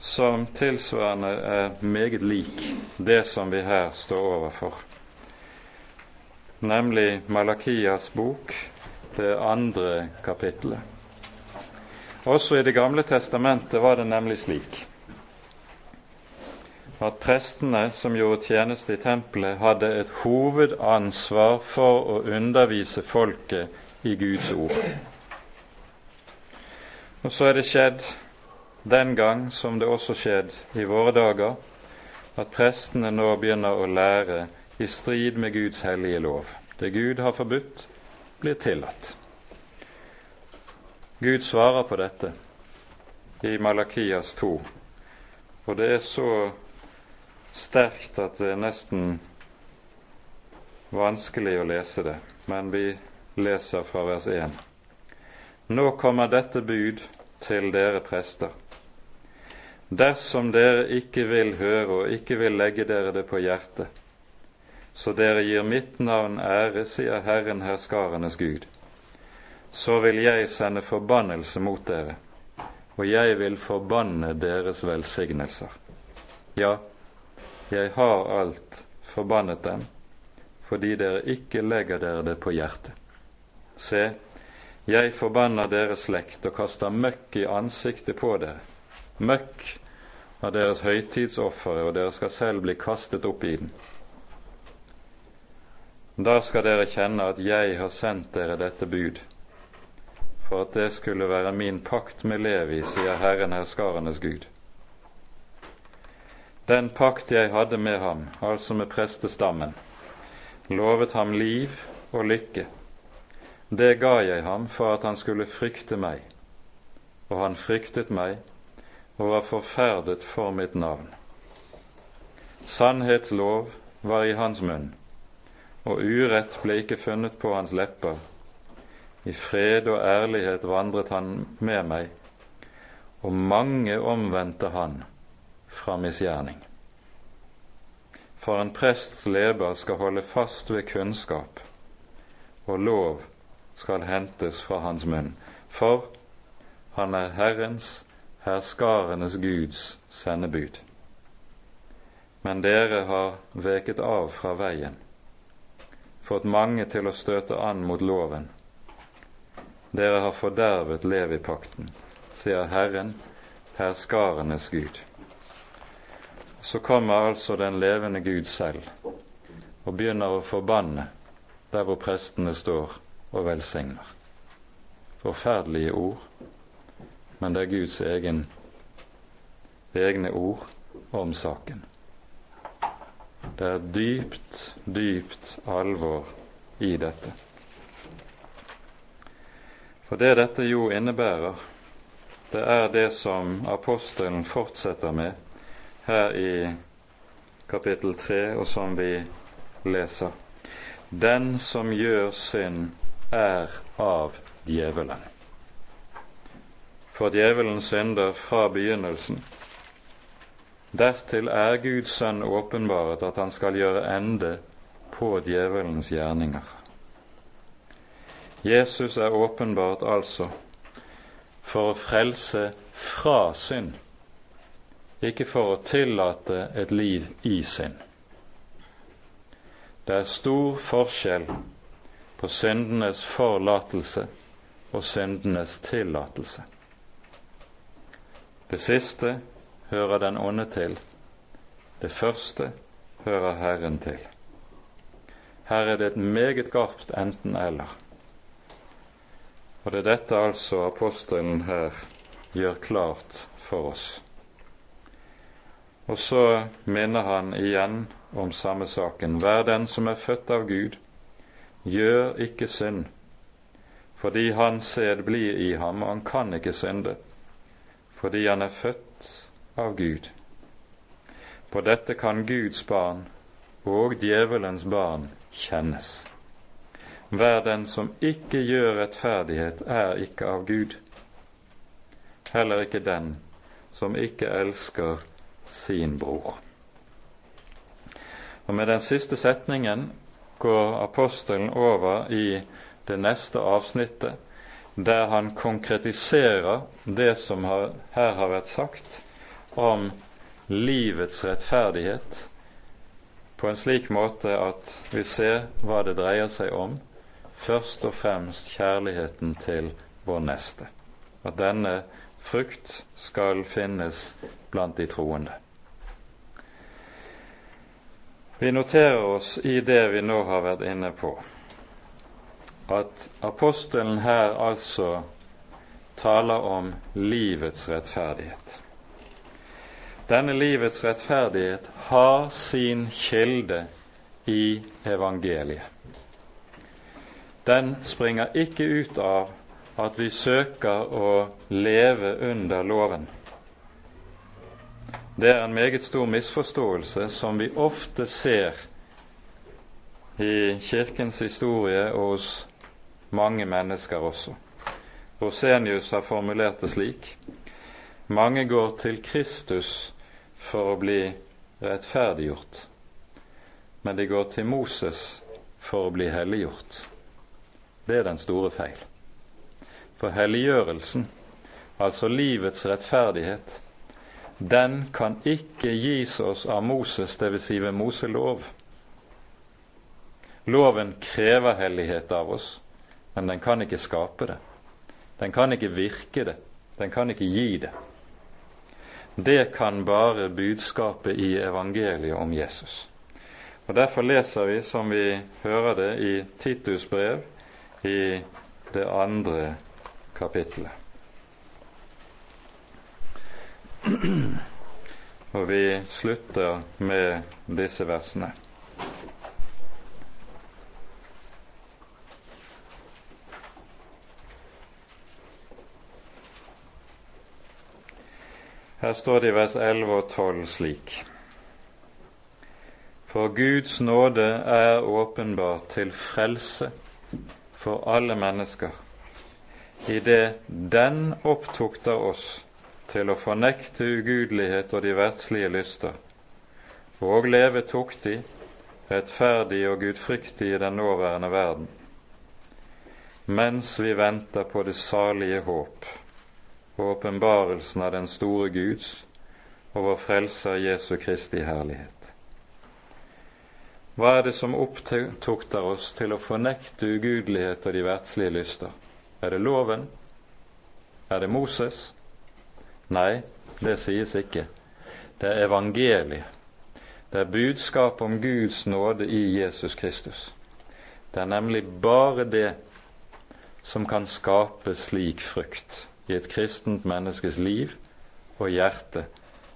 som tilsvarende er meget lik det som vi her står overfor, nemlig Malakias bok, det andre kapittelet. Også i Det gamle testamentet var det nemlig slik at prestene som gjorde tjeneste i tempelet, hadde et hovedansvar for å undervise folket i Guds ord. Og så er det skjedd den gang, som det også skjedd i våre dager, at prestene nå begynner å lære i strid med Guds hellige lov. Det Gud har forbudt, blir tillatt. Gud svarer på dette i Malakias 2, og det er så sterkt at det er nesten vanskelig å lese det, men vi leser fra vers 1. Nå kommer dette bud til dere prester. Dersom dere ikke vil høre og ikke vil legge dere det på hjertet, så dere gir mitt navn ære, sier Herren herskarenes Gud, så vil jeg sende forbannelse mot dere, og jeg vil forbanne deres velsignelser. Ja, jeg har alt forbannet dem, fordi dere ikke legger dere det på hjertet. Se, jeg forbanner deres slekt og kaster møkk i ansiktet på dere. Møkk av deres høytidsofre, og dere skal selv bli kastet opp i den. Da skal dere kjenne at jeg har sendt dere dette bud, for at det skulle være min pakt med Levi, sier Herren herskarenes Gud. Den pakt jeg hadde med ham, altså med prestestammen, lovet ham liv og lykke det ga jeg ham for at han skulle frykte meg, og han fryktet meg og var forferdet for mitt navn. Sannhetslov var i hans munn, og urett ble ikke funnet på hans lepper. I fred og ærlighet vandret han med meg, og mange omvendte han fra misgjerning. For en prests leber skal holde fast ved kunnskap, og lov skal hentes fra hans munn. For han er Herrens, herskarenes Guds sendebud. Men dere har veket av fra veien, fått mange til å støte an mot loven. Dere har fordervet Levipakten, sier Herren, herskarenes Gud. Så kommer altså den levende Gud selv og begynner å forbanne der hvor prestene står og velsigner. forferdelige ord, men det er Guds egen, egne ord om saken. Det er dypt, dypt alvor i dette. For det dette jo innebærer, det er det som apostelen fortsetter med her i kapittel 3, og som vi leser. Den som gjør synd, er av djevelen. For djevelen synder fra begynnelsen. Dertil er Guds sønn åpenbaret at han skal gjøre ende på djevelens gjerninger. Jesus er åpenbart altså for å frelse fra synd, ikke for å tillate et liv i synd. Det er stor forskjell på syndenes forlatelse og syndenes tillatelse. Det siste hører den onde til. Det første hører Herren til. Her er det et meget garpt enten-eller. Og det er dette altså apostelen her gjør klart for oss. Og så minner han igjen om samme saken. Hver den som er født av Gud, gjør ikke synd, fordi hans sæd blir i ham, og han kan ikke synde, fordi han er født av Gud. På dette kan Guds barn og djevelens barn kjennes. Hver den som ikke gjør rettferdighet, er ikke av Gud. Heller ikke den som ikke elsker sin bror. Og Med den siste setningen går apostelen over i det neste avsnittet, der han konkretiserer det som her har vært sagt om livets rettferdighet, på en slik måte at vi ser hva det dreier seg om, først og fremst kjærligheten til vår neste. At denne frukt skal finnes blant de troende. Vi noterer oss i det vi nå har vært inne på, at apostelen her altså taler om livets rettferdighet. Denne livets rettferdighet har sin kilde i evangeliet den springer ikke ut av at vi søker å leve under loven. Det er en meget stor misforståelse som vi ofte ser i Kirkens historie og hos mange mennesker også. Rosenius har formulert det slik mange går til Kristus for å bli rettferdiggjort, men de går til Moses for å bli helliggjort. Det er den store feil. For helliggjørelsen, altså livets rettferdighet, den kan ikke gis oss av Moses, dvs. Si ved Moselov. Loven krever hellighet av oss, men den kan ikke skape det. Den kan ikke virke det. Den kan ikke gi det. Det kan bare budskapet i evangeliet om Jesus. Og Derfor leser vi, som vi hører det i Titus brev, i det andre kapittelet. Og vi slutter med disse versene. Her står det i vers 11 og 12 slik. For Guds nåde er åpenbart til frelse for alle mennesker, idet den opptukter oss til å fornekte ugudelighet og de verdslige lyster, og leve tuktig, rettferdig og gudfryktig i den nåværende verden, mens vi venter på det salige håp og åpenbarelsen av den store Guds og vår Frelser Jesu Kristi herlighet. Hva er det som opptukter oss til å fornekte ugudelighet og de verdslige lyster? Er det loven? Er det Moses? Nei, det sies ikke. Det er evangeliet. Det er budskap om Guds nåde i Jesus Kristus. Det er nemlig bare det som kan skape slik frukt i et kristent menneskes liv og hjerte,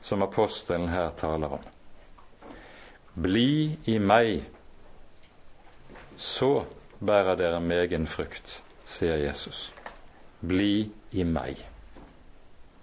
som apostelen her taler om. Bli i meg, så bærer dere megen frukt, sier Jesus. Bli i meg.